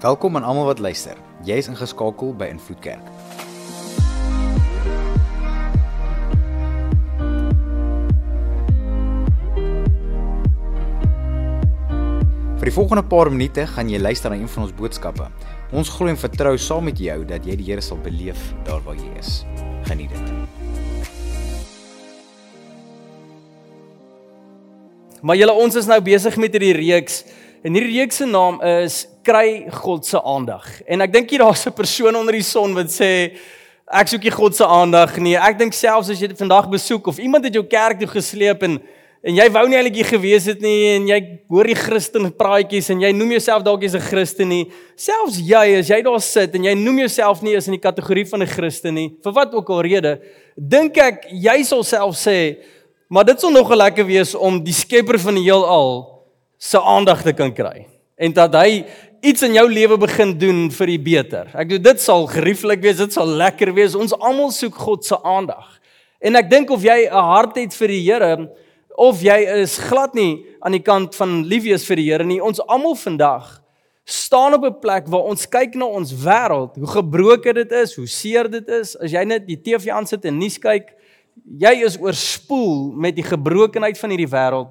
Welkom aan almal wat luister. Jy is ingeskakel by Invloed Kerk. Vir die volgende paar minute gaan jy luister na een van ons boodskappe. Ons glo en vertrou saam met jou dat jy die Here sal beleef daar waar jy is. Geniet dit. Maar julle ons is nou besig met hierdie reeks en hierdie reeks se naam is kry God se aandag. En ek dink hier daar's 'n persoon onder die son wat sê ek soek nie God se aandag nie. Ek dink selfs as jy dit vandag besoek of iemand het jou kerk toe gesleep en en jy wou nie eintlik hier gewees het nie en jy hoor die Christen praatjies en jy noem jouself dalk jy's 'n Christen nie. Selfs jy as jy daar sit en jy noem jouself nie eens in die kategorie van 'n Christen nie, vir wat ook al rede, dink ek jy sal self sê, maar dit sal nogal lekker wees om die skepper van die heelal se aandag te kan kry en dat hy iets in jou lewe begin doen vir die beter. Ek dink dit sal gerieflik wees, dit sal lekker wees. Ons almal soek God se aandag. En ek dink of jy 'n hart het vir die Here of jy is glad nie aan die kant van liefwees vir die Here nie. Ons almal vandag staan op 'n plek waar ons kyk na ons wêreld, hoe gebroken dit is, hoe seer dit is. As jy net die TV aansit en nuus kyk, jy is oorspoel met die gebrokenheid van hierdie wêreld.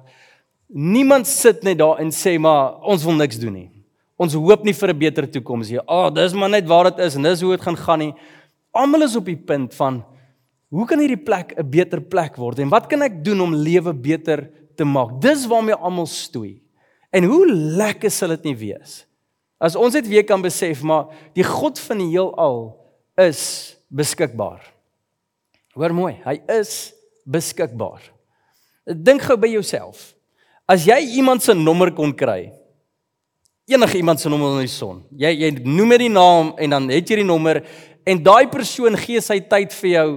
Niemand sit net daar en sê maar ons wil niks doen nie. Ons hoop nie vir 'n beter toekoms nie. Ag, oh, dis maar net waar dit is en dis hoe dit gaan gaan nie. Almal is op die punt van hoe kan hierdie plek 'n beter plek word en wat kan ek doen om lewe beter te maak? Dis waarmee almal stoei. En hoe lekker sal dit nie wees as ons net weer kan besef maar die God van die heelal is beskikbaar. Hoor mooi, hy is beskikbaar. Dink gou by jouself. As jy iemand se nommer kon kry, enige iemand se nommer onder die son. Jy jy noem net die naam en dan het jy die nommer en daai persoon gee sy tyd vir jou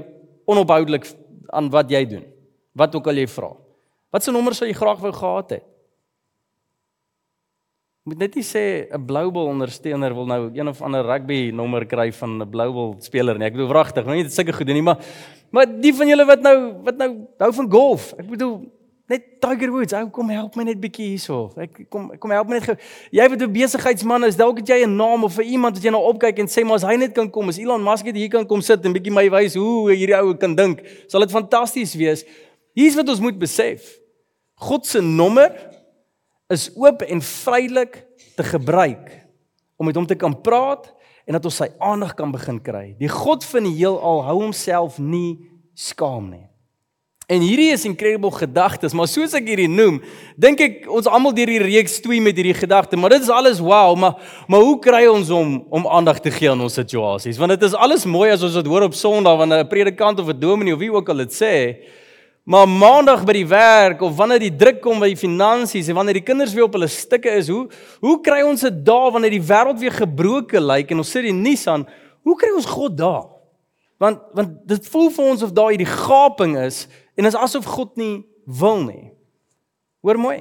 onophoudelik aan wat jy doen. Wat ook al jy vra. Wat se nommer sou jy graag wou gehad het? Moet net nie sê 'n Bluebell ondersteuner wil nou een of ander rugby nommer kry van 'n Bluebell speler nie. Ek bedoel wragtig, nou nie sulke goed doen nie, maar maar die van julle wat nou wat nou hou van golf. Ek bedoel Net Tiger Woods, ou kom help my net bietjie hierso. Ek kom kom help my net. Ge... Jy wat 'n besigheidsman is, dalk het jy 'n naam of vir iemand wat jy nou opkyk en sê maar as hy net kan kom, as Elon Musk net hier kan kom sit en bietjie my wys hoe hierdie ou kan dink, sal dit fantasties wees. Hier's wat ons moet besef. God se nommer is oop en vrylik te gebruik om met hom te kan praat en dat ons sy aandag kan begin kry. Die God van die heelal hou homself nie skaam nie. En hierdie is incredible gedagtes, maar soos ek hierdie noem, dink ek ons almal deur hierdie reeks stoei met hierdie gedagte, maar dit is alles wow, maar maar hoe kry ons om om aandag te gee aan ons situasies? Want dit is alles mooi as ons dit hoor op Sondag wanneer 'n predikant of 'n dominee of wie ook al dit sê. Maar maandag by die werk of wanneer die druk kom by die finansies en wanneer die kinders weer op hulle stikke is, hoe hoe kry ons dit daar wanneer die wêreld weer gebroken lyk like, en ons sit die nuus aan? Hoe kry ons God daar? Want want dit voel vir ons of daar hierdie gaping is En is asof God nie wil nie. Hoor mooi.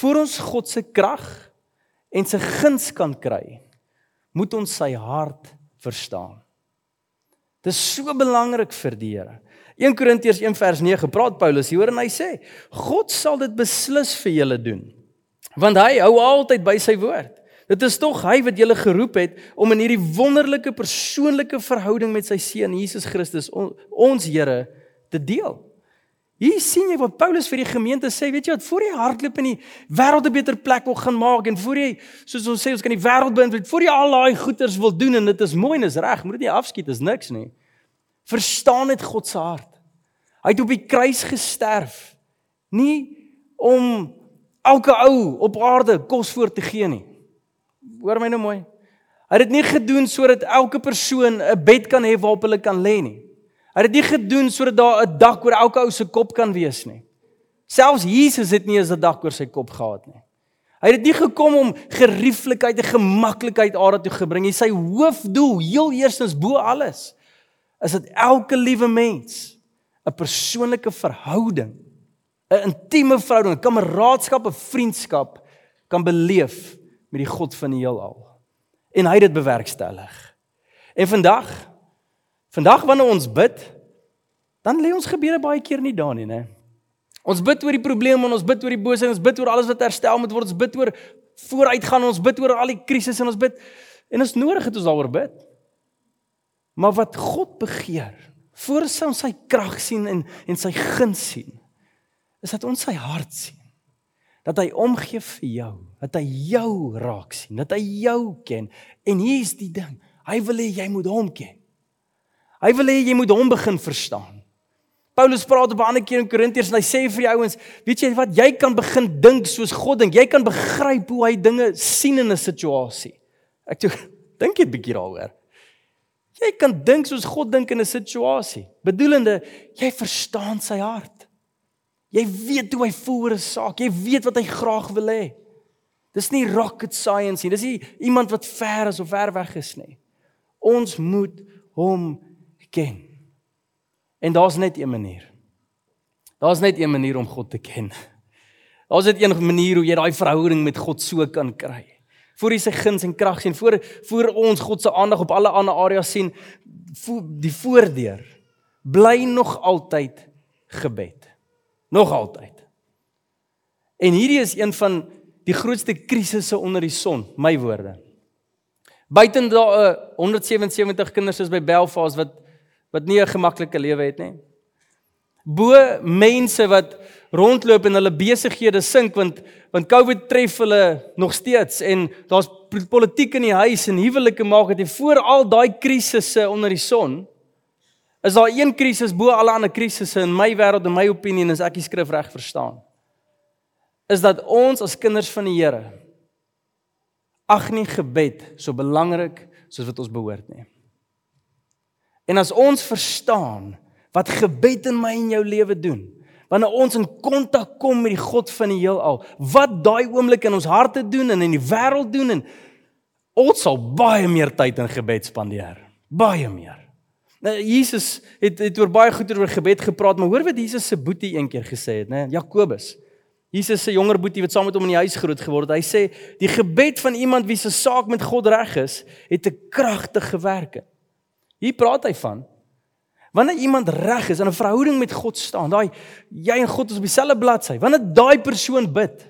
Voor ons God se krag en sy guns kan kry, moet ons sy hart verstaan. Dit is so belangrik vir die Here. 1 Korintiërs 1 vers 9 praat Paulus hier en hy sê: God sal dit beslis vir julle doen. Want hy hou altyd by sy woord. Dit is tog hy wat julle geroep het om in hierdie wonderlike persoonlike verhouding met sy seun Jesus Christus ons Here te deel. Hier sien jy wat Paulus vir die gemeente sê, weet jy wat, voor jy hardloop in die wêreld 'n beter plek wil gaan maak en voor jy soos ons sê ons kan die wêreld beïnvloed, voor jy al daai goeders wil doen en dit is mooi en is reg, moet dit nie afskiet is niks nie. Verstaan net God se hart. Hy het op die kruis gesterf nie om elke ou op aarde kos voor te gee nie. Hoor my nou mooi. Hy het dit nie gedoen sodat elke persoon 'n bed kan hê waarop hulle kan lê nie. Hy het dit nie gedoen sodat daar 'n dak oor elke ou se kop kan wees nie. Selfs Jesus het nie eens 'n dak oor sy kop gehad nie. Hy het dit nie gekom om gerieflikheid en gemaklikheid aarde toe gebring nie. Sy hoofdoel, heel eerstens bo alles, is dat elke liewe mens 'n persoonlike verhouding, 'n intieme verhouding, 'n kameraadskap, 'n vriendskap kan beleef met die God van die heelal. En hy het dit bewerkstellig. En vandag Vandag wanneer ons bid, dan lê ons gebede baie keer nie daar nie, né? Ons bid oor die probleme en ons bid oor die bose en ons bid oor alles wat herstel moet word. Ons bid oor vooruitgaan, ons bid oor al die krisisse en ons bid En is nodig dat ons daaroor bid. Maar wat God begeer, voor ons sy krag sien en en sy guns sien, is dat ons sy hart sien. Dat hy omgee vir jou, dat hy jou raak sien, dat hy jou ken. En hier is die ding, hy wil hê jy moet hom ken. Hy wil hê jy moet hom begin verstaan. Paulus praat op 'n ander keer in Korintiërs en hy sê vir die ouens, weet jy wat, jy kan begin dink soos God dink. Jy kan begryp hoe hy dinge sien in 'n situasie. Ek toe dink jy 'n bietjie daaroor. Jy kan dink soos God dink in 'n situasie. Bedoelende, jy verstaan sy hart. Jy weet hoe hy voel oor 'n saak. Jy weet wat hy graag wil hê. Dis nie rocket science nie. Dis nie iemand wat ver is of ver weg is nie. Ons moet hom ken. En daar's net een manier. Daar's net een manier om God te ken. Daar's net een manier hoe jy daai verhouding met God so kan kry. Voor jy sy guns en krag sien, voor voor ons God se aandag op alle ander areas sien, die voordeur bly nog altyd gebed. Nog altyd. En hierdie is een van die grootste krisisse onder die son, my woorde. Buiten daar 177 kinders is by Belfast wat wat nie 'n gemaklike lewe het nie. Bo mense wat rondloop en hulle besighede sink want want COVID tref hulle nog steeds en daar's politiek in die huis en huwelike maak dit voor al daai krisisse onder die son. Is daar een krisis bo alle ander krisisse in my wêreld en my opinie as ek die skrif reg verstaan? Is dat ons as kinders van die Here ag nie gebed so belangrik soos wat ons behoort nie. En as ons verstaan wat gebed in my en jou lewe doen, wanneer ons in kontak kom met die God van die heelal, wat daai oomblik in ons harte doen en in die wêreld doen en ons sal baie meer tyd in gebed spandeer. Baie meer. Nou Jesus het het oor baie goed oor gebed gepraat, maar hoor wat Jesus se boetie eendag gesê het, né? Jakobus. Jesus se jonger boetie wat saam met hom in die huis groot geword het. Hy sê die gebed van iemand wie se saak met God reg is, het 'n kragtige werking. Hier praat hy van wanneer iemand reg is in 'n verhouding met God staan, daai jy en God is op dieselfde bladsy. Wanneer daai persoon bid,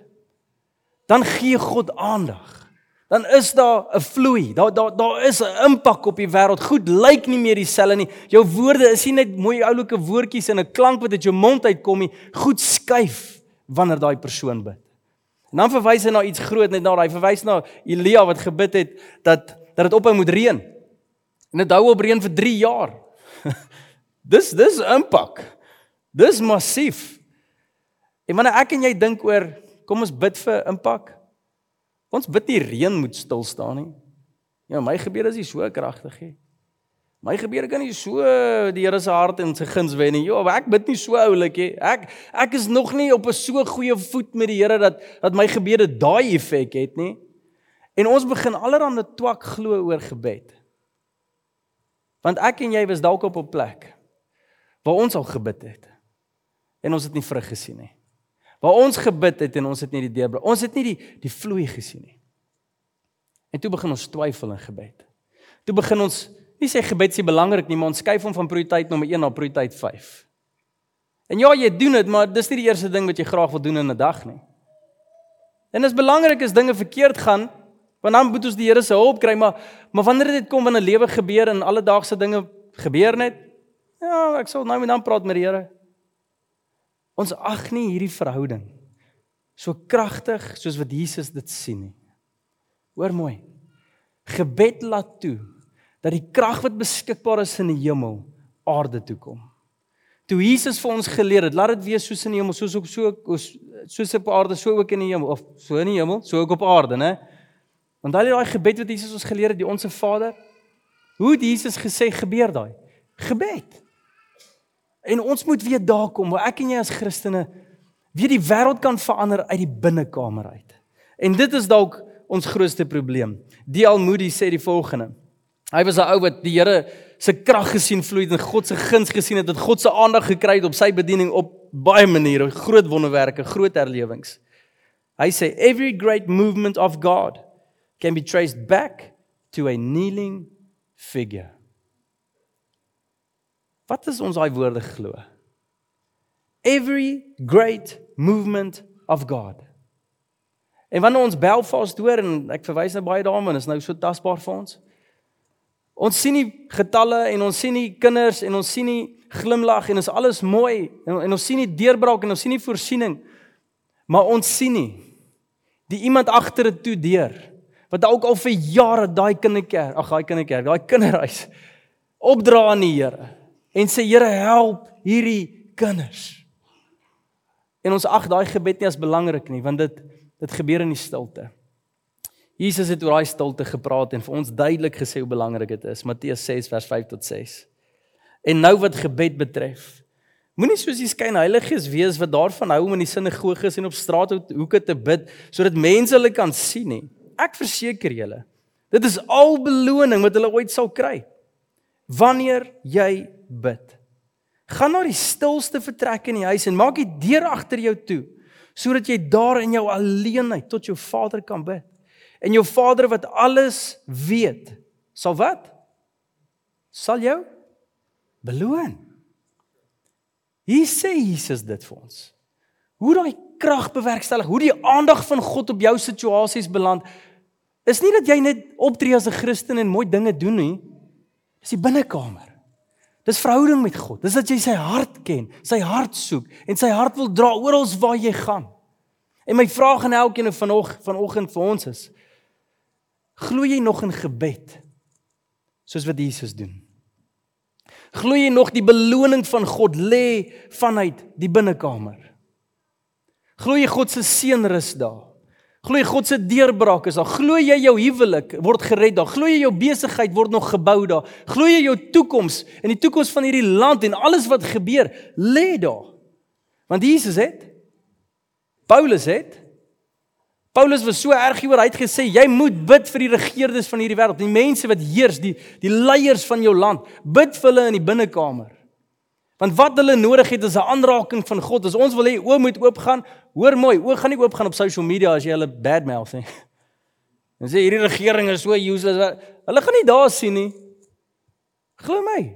dan gee God aandag. Dan is daar 'n vloei. Daar daar daar is 'n impak op die wêreld. Goed lyk nie meer dieselfde nie. Jou woorde is nie net mooi oulike woordjies en 'n klank wat uit jou mond uitkom nie. Goed skuif wanneer daai persoon bid. En dan verwys hy na iets groot net na hy verwys na Elia wat gebid het dat dat dit ophou moet reën. En dit hou op reën vir 3 jaar. dis dis impak. Dis massief. En wanneer ek en jy dink oor kom ons bid vir impak. Ons bid nie reën moet stil staan nie. Ja, my gebede is nie so kragtig nie. My gebede kan nie so die Here se hart en sy guns wen nie. Ja, ek bid nie so oulik nie. Ek ek is nog nie op 'n so goeie voet met die Here dat dat my gebede daai effek het nie. En ons begin allerhande twak glo oor gebed. Want ek en jy was dalk op 'n plek waar ons al gebid het en ons het nie vrug gesien nie. Waar ons gebid het en ons het nie die deurbreek. Ons het nie die die vloei gesien nie. En toe begin ons twyfel in gebed. Toe begin ons nie sê gebed is belangrik nie, maar ons skuif hom van prioriteit nommer 1 na prioriteit 5. En ja, jy doen dit, maar dis nie die eerste ding wat jy graag wil doen in 'n dag nie. En dit is belangrik as dinge verkeerd gaan, Want dan moet ons die Here se hulp kry, maar maar wanneer dit kom wanneer lewe gebeur en alledaagse dinge gebeur net, ja, ek sal nou en dan praat met die Here. Ons ag nie hierdie verhouding so kragtig soos wat Jesus dit sien nie. Hoor mooi. Gebed laat toe dat die krag wat beskikbaar is in die hemel aarde toe kom. Toe Jesus vir ons geleer het, laat dit wees soos in die hemel, soos op so soos op aarde, so ook in die hemel of so in die hemel, so ook op aarde, né? Want daai daai gebed wat Jesus ons geleer het, die onsse Vader, hoe het Jesus gesê gebeur daai? Gebed. En ons moet weer daar kom waar ek en jy as Christene weer die wêreld kan verander uit die binnekamer uit. En dit is dalk ons grootste probleem. D.L. Moody sê die volgende. Hy was 'n ou wat die Here se krag gesien vloei en God se guns gesien het, het God se aandag gekry het op sy bediening op baie maniere, groot wonderwerke, groot herlewings. Hy sê every great movement of God can be traced back to a kneeling figure. Wat is ons daai woorde glo? Every great movement of God. En wanneer ons Belfast hoor en ek verwys nou baie daarmee, is nou so tasbaar vir ons. Ons sien nie getalle en ons sien nie kinders en ons sien nie glimlag en is alles mooi en, en ons sien nie deurbraak en ons sien nie voorsiening. Maar ons sien nie die iemand agter dit toe deur wat dalk al vir jare daai kinderkerk, ag daai kinderkerk, daai kinderhuis opdra aan die Here en sê Here help hierdie kinders. En ons ag daai gebed nie as belangrik nie want dit dit gebeur in die stilte. Jesus het oor daai stilte gepraat en vir ons duidelik gesê hoe belangrik dit is. Matteus 6 vers 5 tot 6. En nou wat gebed betref, moenie soos die skynheiliges wees wat daarvan hou om in die sinagoges en op straathoeke te bid sodat mense hulle kan sien nie. Ek verseker julle, dit is al beloning wat hulle ooit sal kry. Wanneer jy bid, Gaan na die stilste vertrek in die huis en maak die deur agter jou toe sodat jy daar in jou alleenheid tot jou Vader kan bid. En jou Vader wat alles weet, sal wat? Sal jou beloon. Hier sê Jesus dit vir ons. Hoe daai krag bewerkstellig, hoe die aandag van God op jou situasies beland, is nie dat jy net optree as 'n Christen en mooi dinge doen nie. Dis die binnekamer. Dis verhouding met God. Dis dat jy sy hart ken, sy hart soek en sy hart wil dra oral waar jy gaan. En my vraag aan elkeen vanoggend vanoggend vir ons is: Glo jy nog in gebed soos wat Jesus doen? Glo jy nog die beloning van God lê vanuit die binnekamer? Glo jy God se seën rus daar? Glo jy God se deurbraak is daar? Glo jy jou huwelik word gered daar? Glo jy jou besigheid word nog gebou daar? Glo jy jou toekoms en die toekoms van hierdie land en alles wat gebeur lê daar? Want Jesus het Paulus het Paulus was so erg hieroor hy het gesê jy moet bid vir die regerders van hierdie wêreld, die mense wat heers, die die leiers van jou land. Bid vir hulle in die binnekamer. Want wat hulle nodig het is 'n aanraking van God. As ons wil hê oë moet oopgaan, hoor mooi, oë gaan nie oopgaan op social media as jy hulle badmouth nie. En sê hierdie regering is so useless. Hulle gaan nie daar sien nie. Glo my.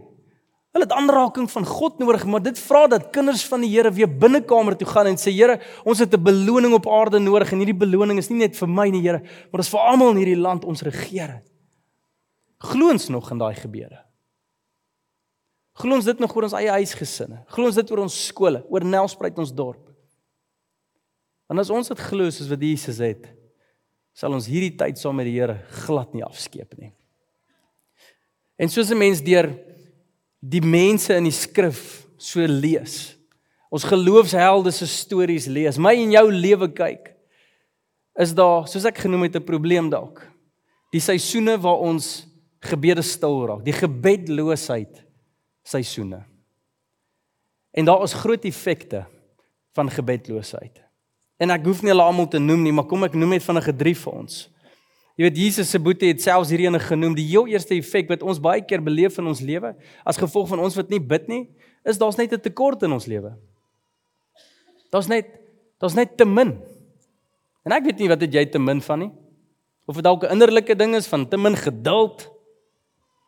Hulle het aanraking van God nodig, maar dit vra dat kinders van die Here weer binnekamer toe gaan en sê Here, ons het 'n beloning op aarde nodig en hierdie beloning is nie net vir my nie, Here, maar dit is vir almal in hierdie land ons regering. Glo ons nog in daai gebeure? Glo ons dit nog oor ons eie huisgesinne? Glo ons dit oor ons skole, oor Nelspruit ons dorp? Want as ons dit glo soos wat Jesus het, sal ons hierdie tyd saam met die Here glad nie afskeep nie. En soos 'n mens deur die mense in die skrif so lees, ons geloofshelde se stories lees, my en jou lewe kyk, is daar, soos ek genoem het, 'n probleem dalk. Die seisoene waar ons gebede stil raak, die gebedloosheid seisoene. En daar is groot effekte van gebedloosheid. En ek hoef nie hulle almal te noem nie, maar kom ek noem net vinnige drie vir ons. Jy weet Jesus se boete het selfs hierdie ene genoem, die heel eerste effek wat ons baie keer beleef in ons lewe as gevolg van ons wat nie bid nie, is daar's net 'n tekort in ons lewe. Daar's net daar's net te min. En ek weet nie wat het jy te min van nie. Of dit dalk 'n innerlike ding is van te min geduld,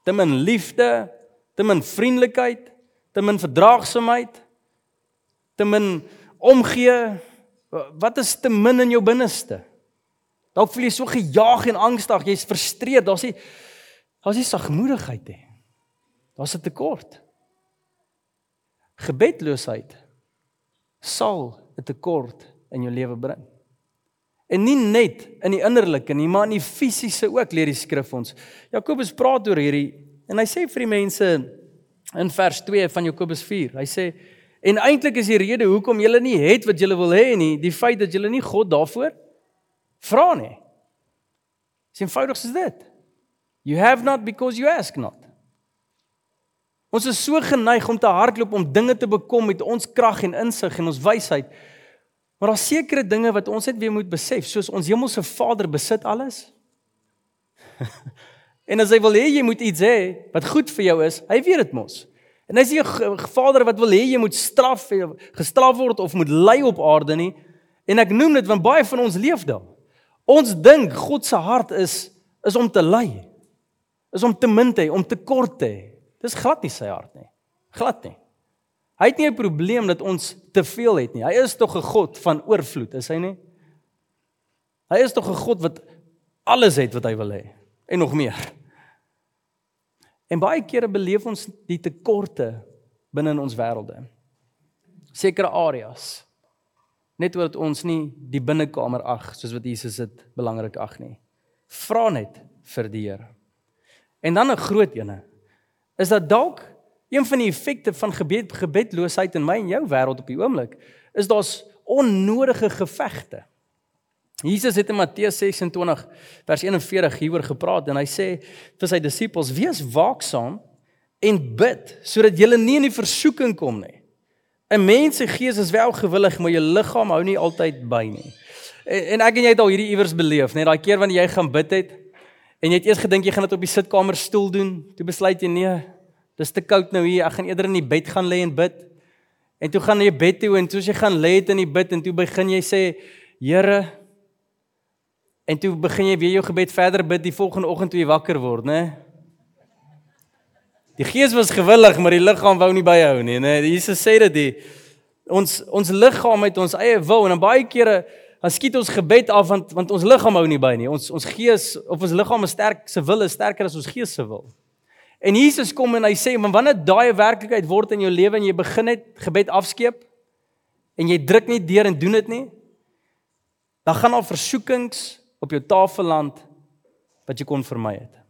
te min liefde, te min vriendelikheid, te min verdraagsaamheid, te min omgee. Wat is te min in jou binneste? Dalk voel jy so gejaag en angstig, jy's frustreerd, daar's nie daar's nie sagmoedigheid nie. Daar's 'n tekort. Gebedloosheid sal 'n tekort in jou lewe bring. En nie net in die innerlike nie, maar in die fisiese ook leer die skrif ons. Jakobus praat oor hierdie En hy sê vir die mense in vers 2 van Jakobus 4, hy sê en eintlik is die rede hoekom julle nie het wat julle wil hê nie, die feit dat julle nie God daarvoor vra nie. Dis eenvoudig soos dit. You have not because you ask not. Ons is so geneig om te hardloop om dinge te bekom met ons krag en insig en ons wysheid. Maar daar's sekere dinge wat ons net weer moet besef, soos ons hemelse Vader besit alles. En as hy wil hê jy moet iets hê wat goed vir jou is, hy weet dit mos. En hy is nie 'n Vader wat wil hê jy moet straf gestraf word of moet ly op aarde nie. En ek noem dit want baie van ons leef daar. Ons dink God se hart is is om te ly. Is om te min te hê, om te kort te hê. Dis glad nie sy hart nie. Glad nie. Hy het nie 'n probleem dat ons te veel het nie. Hy is tog 'n God van oorvloed, is hy nie? Hy is tog 'n God wat alles het wat hy wil hê en nog meer. En baie kere beleef ons die tekorte binne in ons wêrelde. Sekere areas. Net omdat ons nie die binnekamer ag soos wat Jesus dit belangrik ag nie. Vra net vir die Here. En dan 'n groot ene. Is dat dalk een van die effekte van gebed gebedloosheid in my en jou wêreld op die oomblik is daar's onnodige gevegte. Jesus het in Matteus 26 vers 41 hieroor gepraat en hy sê vir sy disippels: "Wees waaksaam en bid sodat julle nie in die versoeking kom nie. 'n Mens se gees is wel gewillig, maar jou liggaam hou nie altyd by nie." En, en ek en jy het al hierdie iewers beleef, net daai keer wanneer jy gaan bid het en jy het eers gedink jy gaan dit op die sitkamer stoel doen, toe besluit jy nee, dis te koud nou hier, ek gaan eerder in die bed gaan lê en bid. En toe gaan jy bed toe en soos jy gaan lê in die bid en toe begin jy sê, Here, En toe begin jy weer jou gebed verder bid die volgende oggend toe jy wakker word, né? Die gees was gewillig, maar die liggaam wou nie byhou nie, né? Jesus sê dit die ons ons liggaam het ons eie wil en dan baie kere dan skiet ons gebed af want want ons liggaam hou nie by nie. Ons ons gees of ons liggaam is sterk, se wil is sterker as ons gees se wil. En Jesus kom en hy sê, "Maar wanneer daai werklikheid word in jou lewe en jy begin net gebed afskeep en jy druk nie deur en doen dit nie, dan gaan daar versoekings op jou tafel land wat jy kon vermy het.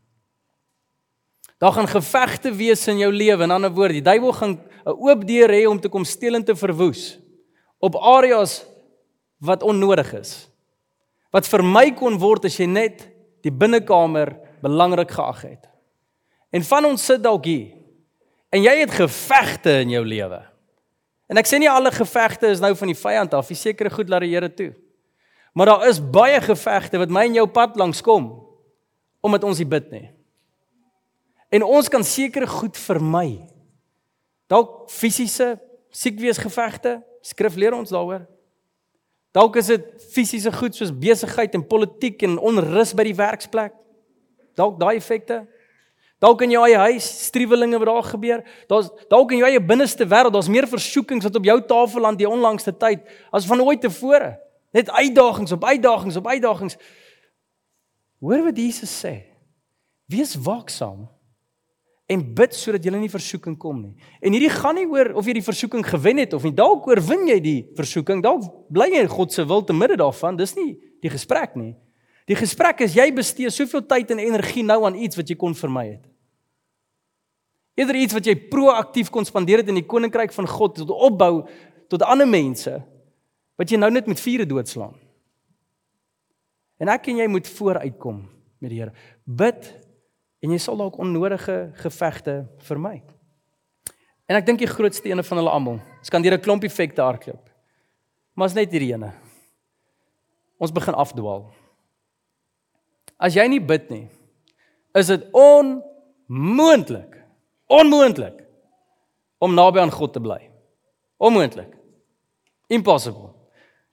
Daar gaan gevegte wees in jou lewe. In ander woorde, die duiwel gaan 'n oop deur hê om te kom steel en te verwoes op areas wat onnodig is. Wat vermy kon word as jy net die binnekamer belangrik geag het. En van ons sit dalk hier en jy het gevegte in jou lewe. En ek sê nie alle gevegte is nou van die vyand af, jy seker goed laat die Here toe. Maar daar is baie gevegte wat my en jou pad langs kom omdat ons nie bid nie. En ons kan sekere goed vermy. Dalk fisiese siekwees gevegte, skrif leer ons daaroor. Dalk is dit fisiese goed soos besigheid en politiek en onrus by die werksplek. Dalk daai effekte. Dalk in jou eie huis, striwelinge wat daar gebeur. Daar's dalk in jou eie binneste wêreld, daar's meer versoekings wat op jou tafel land die onlangste tyd as van ooit tevore. Net uitdagings op uitdagings op uitdagings. Hoor wat Jesus sê. Wees waaksaam en bid sodat jy nie versoeking kom nie. En hierdie gaan nie oor of jy die versoeking gewen het of nie. Dalk oorwin jy die versoeking. Dalk bly jy in God se wil te midde daarvan. Dis nie die gesprek nie. Die gesprek is jy bestee soveel tyd en energie nou aan iets wat jy kon vermy het. Eerder iets wat jy proaktief kon spandeer het in die koninkryk van God tot opbou tot ander mense wat jy nou net met vure doodslaan. En ek en jy moet vooruitkom met die Here. Bid en jy sal dalk onnodige gevegte vermy. En ek dink die grootste ene van hulle almal, skandeer 'n klomp effekte hardloop. Maar is net hierdie ene. Ons begin afdwaal. As jy nie bid nie, is dit onmoontlik. Onmoontlik om naby aan God te bly. Onmoontlik. Impossible.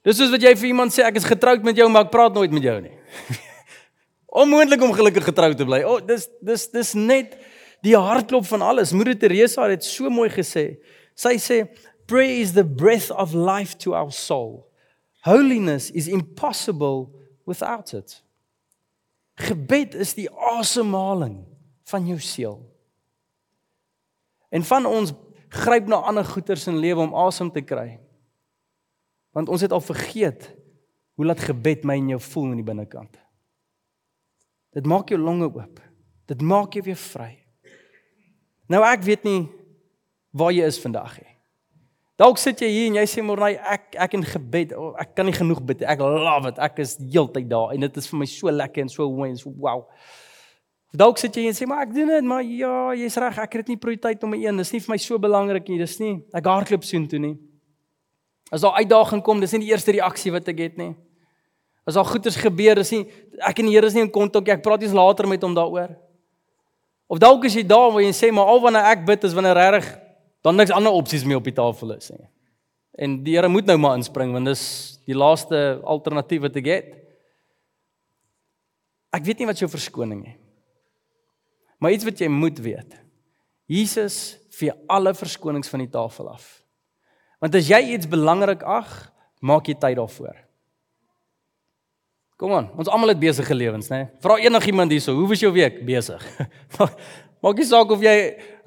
Dis soos wat jy vir iemand sê ek is getroud met jou maar ek praat nooit met jou nie. Onmoontlik om gelukkig getroud te bly. O, oh, dis dis dis net die hartklop van alles. Moeder Teresa het so mooi gesê. Sy sê prayer is the breath of life to our soul. Holiness is impossible without it. Gebed is die asemhaling van jou siel. En van ons gryp na ander goeters in lewe om asem te kry. Want ons het al vergeet hoe laat gebed my en jou voel in die binnekant. Dit maak jou longe oop. Dit maak jou weer vry. Nou ek weet nie waar jy is vandag nie. Dalk sit jy hier en jy sê môre ek ek in gebed, oh, ek kan nie genoeg bid nie. Ek love it. Ek is heeltyd daar en dit is vir my so lekker en so mooi en so wow. Dalk sit jy en sê maar ek doen dit, maar ja, jy's reg, ek het dit nie prioriteit nommer 1. Dis nie vir my so belangrik nie. Dis nie. Ek hardloop soontoe nie. As daar uitdaging kom, dis nie die eerste reaksie wat ek het nie. As daar goeters gebeur, dis nie ek en die Here is nie in kontak nie. Ek praat eers later met hom daaroor. Of dalk is jy daar waar jy sê maar al wanneer ek bid is wanneer regtig dan niks ander opsies meer op die tafel is nie. En die Here moet nou maar inspring want dis die laaste alternatief wat ek het. Ek weet nie wat jou verskoning is. Maar iets wat jy moet weet. Jesus vee alle verskonings van die tafel af. Want as jy iets belangrik ag, maak jy tyd daarvoor. Kom aan, ons almal het besige lewens, né? Vra enigiemand hierso, hoe was jou week? Besig. Maak nie saak of jy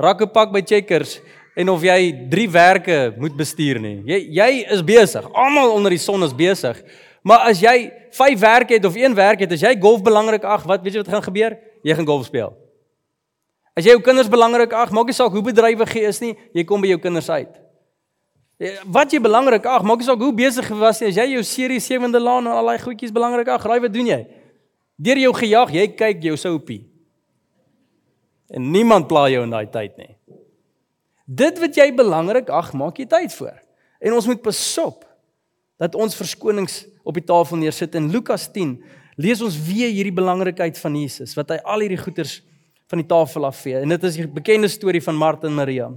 rakke pak by Checkers en of jy 3 werke moet bestuur nie. Jy jy is besig. Almal onder die son is besig. Maar as jy 5 werke het of 1 werk het, as jy golf belangrik ag, wat weet jy wat gaan gebeur? Jy gaan golf speel. As jy jou kinders belangrik ag, maak nie saak hoe bedrywig jy is nie, jy kom by jou kinders uit. Wat jy belangrik ag, maak nie saak hoe besig jy was nie, as jy jou serie sewende laan en al daai goedjies belangrik ag, raai wat doen jy? Deur jou gejag, jy kyk jou soupie. En niemand pla jou in daai tyd nie. Dit wat jy belangrik ag, maak jy tyd vir. En ons moet besop dat ons verskonings op die tafel neersit in Lukas 10 lees ons weer hierdie belangrikheid van Jesus wat hy al hierdie goeders van die tafel afvee en dit is die bekende storie van Martha en Maria.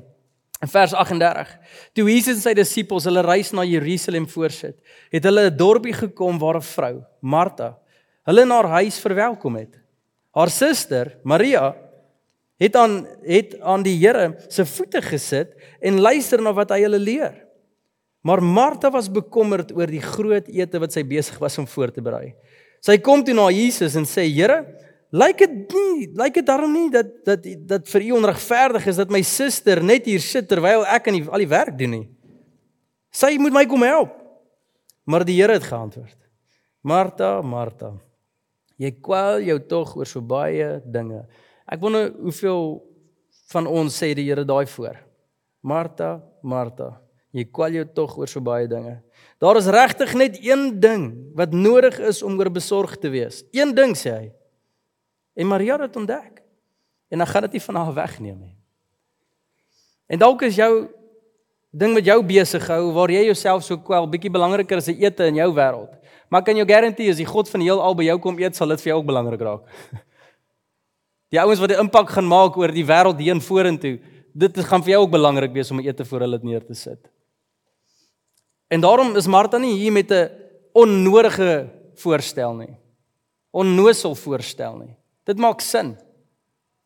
In vers 38. Toe Jesus en sy disippels hulle reis na Jerusalem voorsit, het hulle 'n dorpie gekom waar 'n vrou, Martha, hulle in haar huis verwelkom het. Haar suster, Maria, het aan het aan die Here se voete gesit en luister na wat hy hulle leer. Maar Martha was bekommerd oor die groot ete wat sy besig was om voor te berei. Sy kom toe na Jesus en sê: "Here, lyk dit nie, lyk dit daarom nie dat dat dat vir u onregverdig is dat my suster net hier sit terwyl ek aan die al die werk doen nie. Sy moet my kom help." Maar die Here het geantwoord: "Martha, Martha, jy kwel jou tog oor so baie dinge. Ek wonder hoeveel van ons sê die Here daai voor. Martha, Martha, Jy kwal jou tog oor so baie dinge. Daar is regtig net een ding wat nodig is om oor besorg te wees. Een ding sê hy. En Maria het dit ontdek. En dan gaan dit nie van haar wegneem nie. En dalk is jou ding met jou besig hou waar jy jouself so kwel, bietjie belangriker as die ete in jou wêreld. Maar kan jou garandeer as die God van die heelal by jou kom eet, sal dit vir jou ook belangrik raak. Die ouens wat die impak gaan maak oor die wêreld heen vorentoe, dit gaan vir jou ook belangrik wees om eete voor hulle neer te sit. En daarom is Martha nie hier met 'n onnodige voorstel nie. Onnosel voorstel nie. Dit maak sin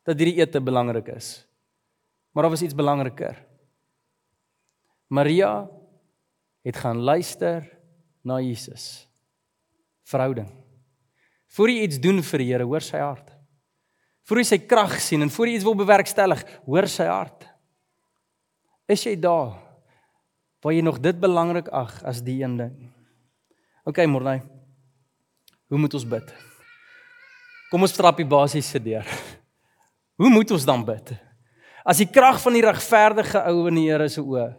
dat hierdie ete belangrik is. Maar daar was iets belangriker. Maria het gaan luister na Jesus. Verhouding. Voor jy iets doen vir die Here, hoor sy hart. Voor jy sy krag sien en voor jy iets wil bewerkstellig, hoor sy hart. Is jy daar? waar jy nog dit belangrik ag as die een ding. OK, Morney. Hoe moet ons bid? Kom ons trap die basiese deur. Hoe moet ons dan bid? As die krag van die regverdige ou in die Here se oë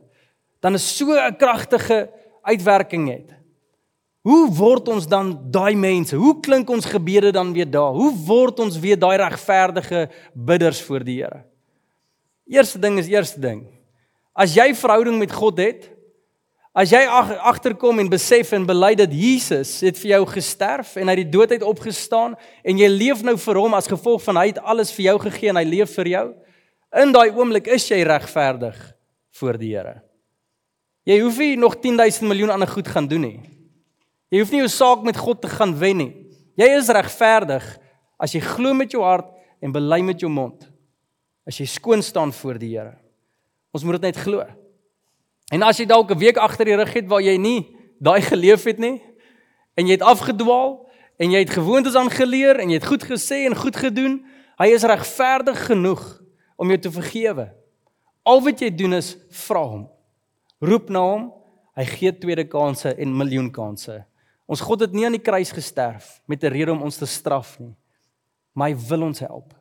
dan is so 'n kragtige uitwerking het. Hoe word ons dan daai mense? Hoe klink ons gebede dan weer daar? Hoe word ons weer daai regverdige bidders voor die Here? Eerste ding is eerste ding. As jy verhouding met God het, as jy agterkom en besef en bely dat Jesus het vir jou gesterf en uit die dood uit opgestaan en jy leef nou vir hom as gevolg van hy het alles vir jou gegee en hy leef vir jou, in daai oomblik is jy regverdig voor die Here. Jy hoef nie nog 10000 miljoen ander goed gaan doen nie. Jy hoef nie jou saak met God te gaan wen nie. Jy is regverdig as jy glo met jou hart en bely met jou mond. As jy skoon staan voor die Here. Ons moet dit net glo. En as jy dalk 'n week agter die rug het waar jy nie daai geleef het nie en jy het afgedwaal en jy het gewoontes aangeleer en jy het goed gesê en goed gedoen, hy is regverdig genoeg om jou te vergewe. Al wat jy doen is vra hom. Roep na hom. Hy gee tweede kansse en miljoen kansse. Ons God het nie aan die kruis gesterf met 'n rede om ons te straf nie, maar hy wil ons help.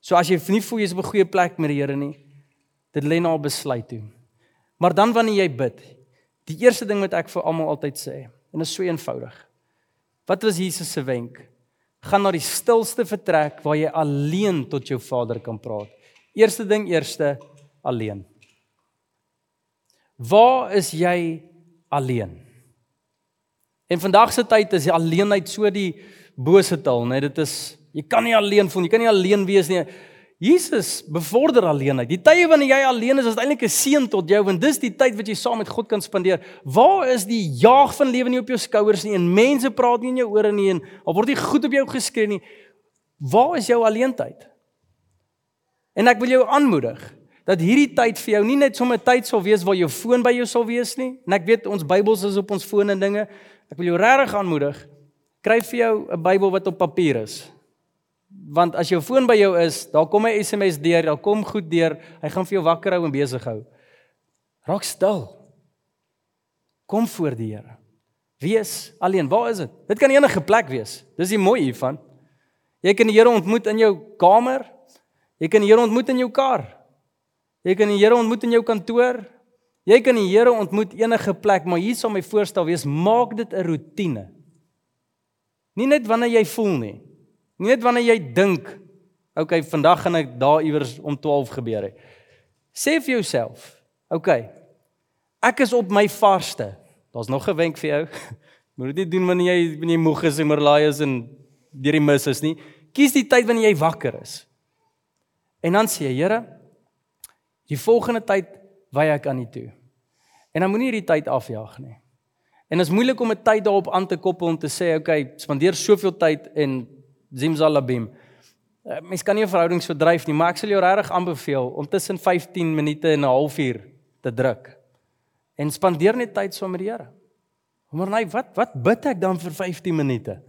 So as jy nie voel jy's op 'n goeie plek met die Here nie, Dit lê na 'n besluit toe. Maar dan wanneer jy bid, die eerste ding wat ek vir almal altyd sê, en dit is so eenvoudig. Wat was Jesus se wenk? Gaan na die stilste vertrek waar jy alleen tot jou Vader kan praat. Eerste ding eerste, alleen. Waar is jy alleen? En vandag se tyd is alleenheid so die bose taal, né? Dit is jy kan nie alleen voel, jy kan nie alleen wees nie. Jesus bevorder alleenheid. Die tye wanneer jy alleen is, is eintlik 'n seën tot jou want dis die tyd wat jy saam met God kan spandeer. Waar is die jaag van lewe nie op jou skouers nie en mense praat nie in jou ore nie en al word nie goed op jou geskree nie. Waar is jou alleentyd? En ek wil jou aanmoedig dat hierdie tyd vir jou nie net sommer tyd sal wees waar jou foon by jou sal wees nie. En ek weet ons Bybels is op ons foon en dinge. Ek wil jou regtig aanmoedig Kry vir jou 'n Bybel wat op papier is. Want as jou foon by jou is, daar kom 'n SMS deur, daar kom goed deur, hy gaan vir jou wakker hou en besig hou. Raak stil. Kom voor die Here. Wees alleen. Waar is dit? Dit kan enige plek wees. Dis die mooi hiervan. Jy kan die Here ontmoet in jou kamer. Jy kan die Here ontmoet in jou kar. Jy kan die Here ontmoet in jou kantoor. Jy kan die Here ontmoet enige plek, maar hier sal my voorstel wees, maak dit 'n rotine. Nie net wanneer jy voel nie. Nie net wanneer jy dink, okay, vandag gaan ek daar iewers om 12 gebeur het. Sê vir jouself, okay, ek is op my vaste. Daar's nog 'n wenk vir jou. Moet dit nie doen wanneer jy wanneer jy moeg is en oorlaai is en deur die mis is nie. Kies die tyd wanneer jy wakker is. En dan sê jy, Here, die volgende tyd wy ek aan U toe. En dan moenie hierdie tyd afjaag nie. En dit is moeilik om 'n tyd daarop aan te koppel om te sê, okay, spandeer soveel tyd en zimzalabim. Eh, mens kan nie 'n verhouding so dryf nie, maar ek sal jou regtig aanbeveel om tussen 15 minute en 'n halfuur te druk. En spandeer net tyd saam met die Here. Maar nee, wat wat bid ek dan vir 15 minute?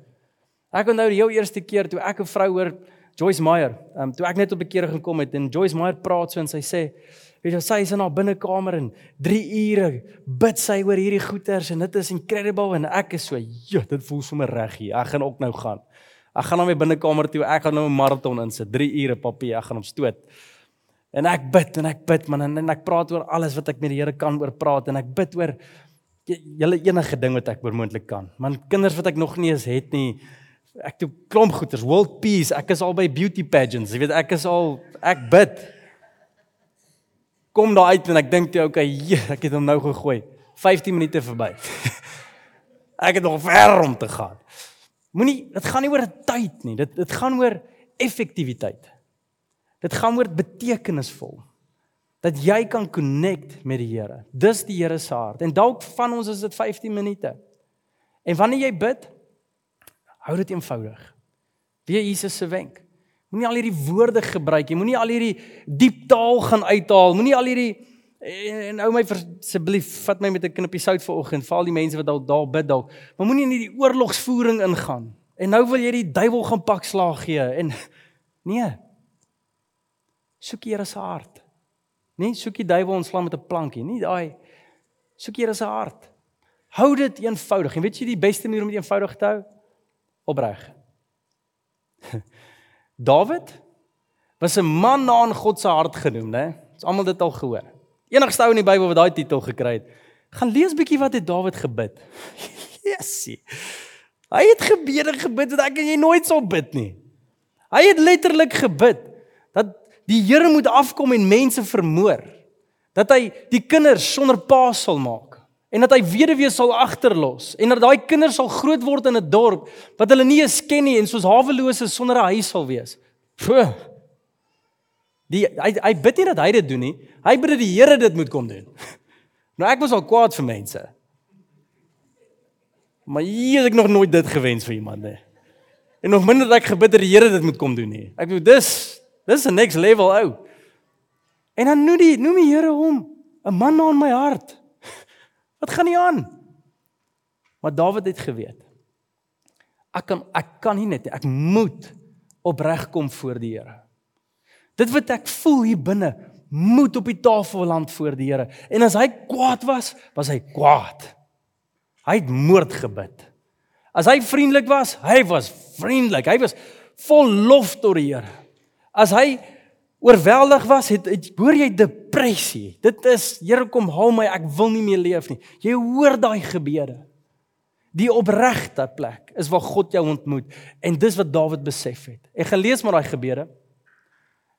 Ek onthou die heel eerste keer toe ek 'n vrou hoor Joyce Meyer, um, toe ek net op 'n keer gekom het en Joyce Meyer praat so en sy sê Weet jy, sy is in haar binnekamer en 3 ure bid sy oor hierdie goeters en dit is incredible en ek is so, "Jo, dit voel sommer reg hier. Ek gaan ook nou gaan. Ek gaan na my binnekamer toe. Ek gaan nou 'n maraton insit. 3 ure, papie, ek gaan hom stoot." En ek bid en ek bid man en, en ek praat oor alles wat ek met die Here kan oor praat en ek bid oor julle enige ding wat ek moontlik kan. Man, kinders wat ek nog nie eens het nie. Ek doen klomp goeters, world peace. Ek is al by beauty pageants. Jy weet, ek is al ek bid kom daar uit en ek dink toe okay, ek het hom nou gegooi. 15 minute verby. ek het nog ver om te gaan. Moenie, dit gaan nie oor tyd nie. Dit dit gaan oor effektiwiteit. Dit gaan oor betekenisvol. Dat jy kan connect met die Here. Dis die Here se hart. En dalk van ons is dit 15 minute. En wanneer jy bid, hou dit eenvoudig. Wie Jesus se wenk. Moenie al hierdie woorde gebruik nie. Moenie al hierdie diep taal gaan uithaal. Moenie al hierdie en, en ou my asseblief vat my met 'n knippie sout vanoggend. Val die mense wat dalk daar bid dalk. Maar moenie in hierdie oorlogsvoering ingaan. En nou wil jy die duiwel gaan pak slaag gee en nee. Soek Here se hart. Nee, soek die duiwel ontslaan met 'n plankie. Nie daai soek Here se hart. Hou dit eenvoudig. En weet jy die beste manier om dit eenvoudig te hou? Opreg. Dawid was 'n man na in God se hart genoem, né? Ons almal dit al gehoor. Enigste ou in die Bybel wat daai titel gekry het. Gaan lees bietjie wat het Dawid gebid. Jessie. Hy het gebede gebid wat ek en jy nooit sou bid nie. Hy het letterlik gebid dat die Here moet afkom en mense vermoor. Dat hy die kinders sonder pa sal maak en dat hy weduwee sal agterlos en dat daai kinders sal groot word in 'n dorp wat hulle nie eens ken nie en soos hawelose sonder 'n huis sal wees. Puh. Die hy hy bid nie dat hy dit doen nie. Hy bid dat die Here dit moet kom doen. Nou ek was al kwaad vir mense. Maar hier het ek nog nooit dit gewens vir iemand nie. En nog minder dat ek gebid dat die Here dit moet kom doen nie. Ek bedoel dis dis 'n next level ou. En dan noem die noem die Here hom 'n man na in my hart. Wat gaan nie aan? Maar Dawid het geweet. Ek kan ek kan nie net ek moet opreg kom voor die Here. Dit wat ek voel hier binne moet op die tafel land voor die Here. En as hy kwaad was, was hy kwaad. Hy het moord gebid. As hy vriendelik was, hy was vriendelik. Hy was vol lof tot die Here. As hy oorweldig was, het, het hoor jy depressie. Dit is Here kom haal my, ek wil nie meer leef nie. Jy hoor daai gebede. Die opregte plek is waar God jou ontmoet en dis wat Dawid besef het. Ek gelees maar daai gebede.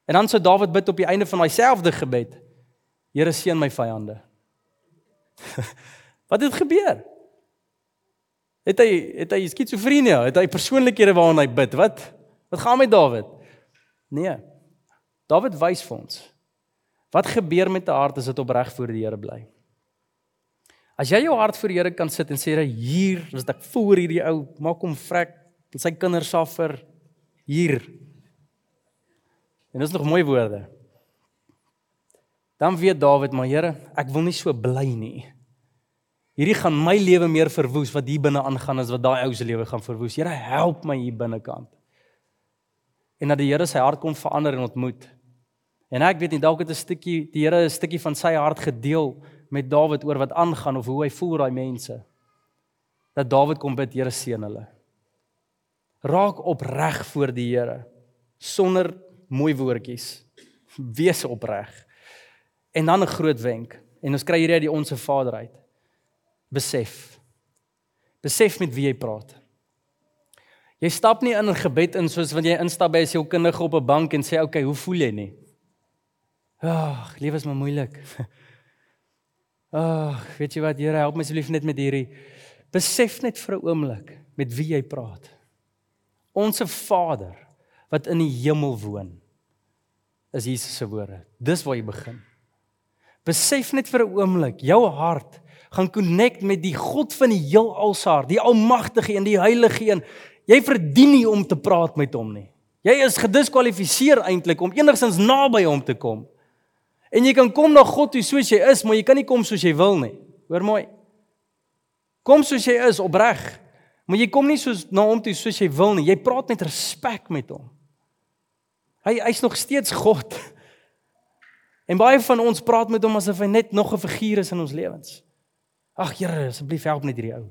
En dan sou Dawid bid op die einde van daai selfde gebed. Here seën my vyande. wat het gebeur? Het hy het hy skizofrenie? Het hy persoonlikhede waarna hy bid? Wat wat gaan met Dawid? Nee. Dawid wys vir ons wat gebeur met 'n hart as dit opreg voor die Here bly. As jy jou hart voor die Here kan sit en sê, "Hier, as ek voor hierdie ou, maak hom vrek, sy kinders suffer hier." En dis nog mooi woorde. Dan weet Dawid, "Maar Here, ek wil nie so bly nie. Hierdie gaan my lewe meer verwoes wat hier binne aangaan as wat daai ou se lewe gaan verwoes. Here, help my hier binnekant. En dat die Here sy hart kom verander en ontmoet. En ek weet nie dalk het 'n stukkie die Here 'n stukkie van sy hart gedeel met Dawid oor wat aangaan of hoe hy voel daai mense. Dat Dawid kom bid, Here seën hulle. Raak opreg voor die Here sonder mooi woordjies. Wees opreg. En dan 'n groot wenk. En ons kry hierdie uit die onsse Vader uit besef. Besef met wie jy praat. Jy stap nie in 'n gebed in soos wanneer jy instap by 'n sielkundige op 'n bank en sê, "Oké, okay, hoe voel jy nie?" Ag, lewe is maar moeilik. Ag, weet jy wat, Here, help my asseblief net met hierdie. Besef net vir 'n oomblik met wie jy praat. Onse Vader wat in die hemel woon. Is Jesus se woorde. Dis waar jy begin. Besef net vir 'n oomblik, jou hart gaan connect met die God van die heelal se hart, die almagtige en die heilige een. Jy verdien nie om te praat met hom nie. Jy is gediskwalifiseer eintlik om enigsins naby hom te kom. En jy kan kom na God toe soos jy is, maar jy kan nie kom soos jy wil nie. Hoor mooi. Kom soos jy is opreg. Maar jy kom nie soos na hom toe soos jy wil nie. Jy praat met respek met hom. Hy hy's nog steeds God. En baie van ons praat met hom asof hy net nog 'n figuur is in ons lewens. Ag Here, asseblief help net hierdie ou.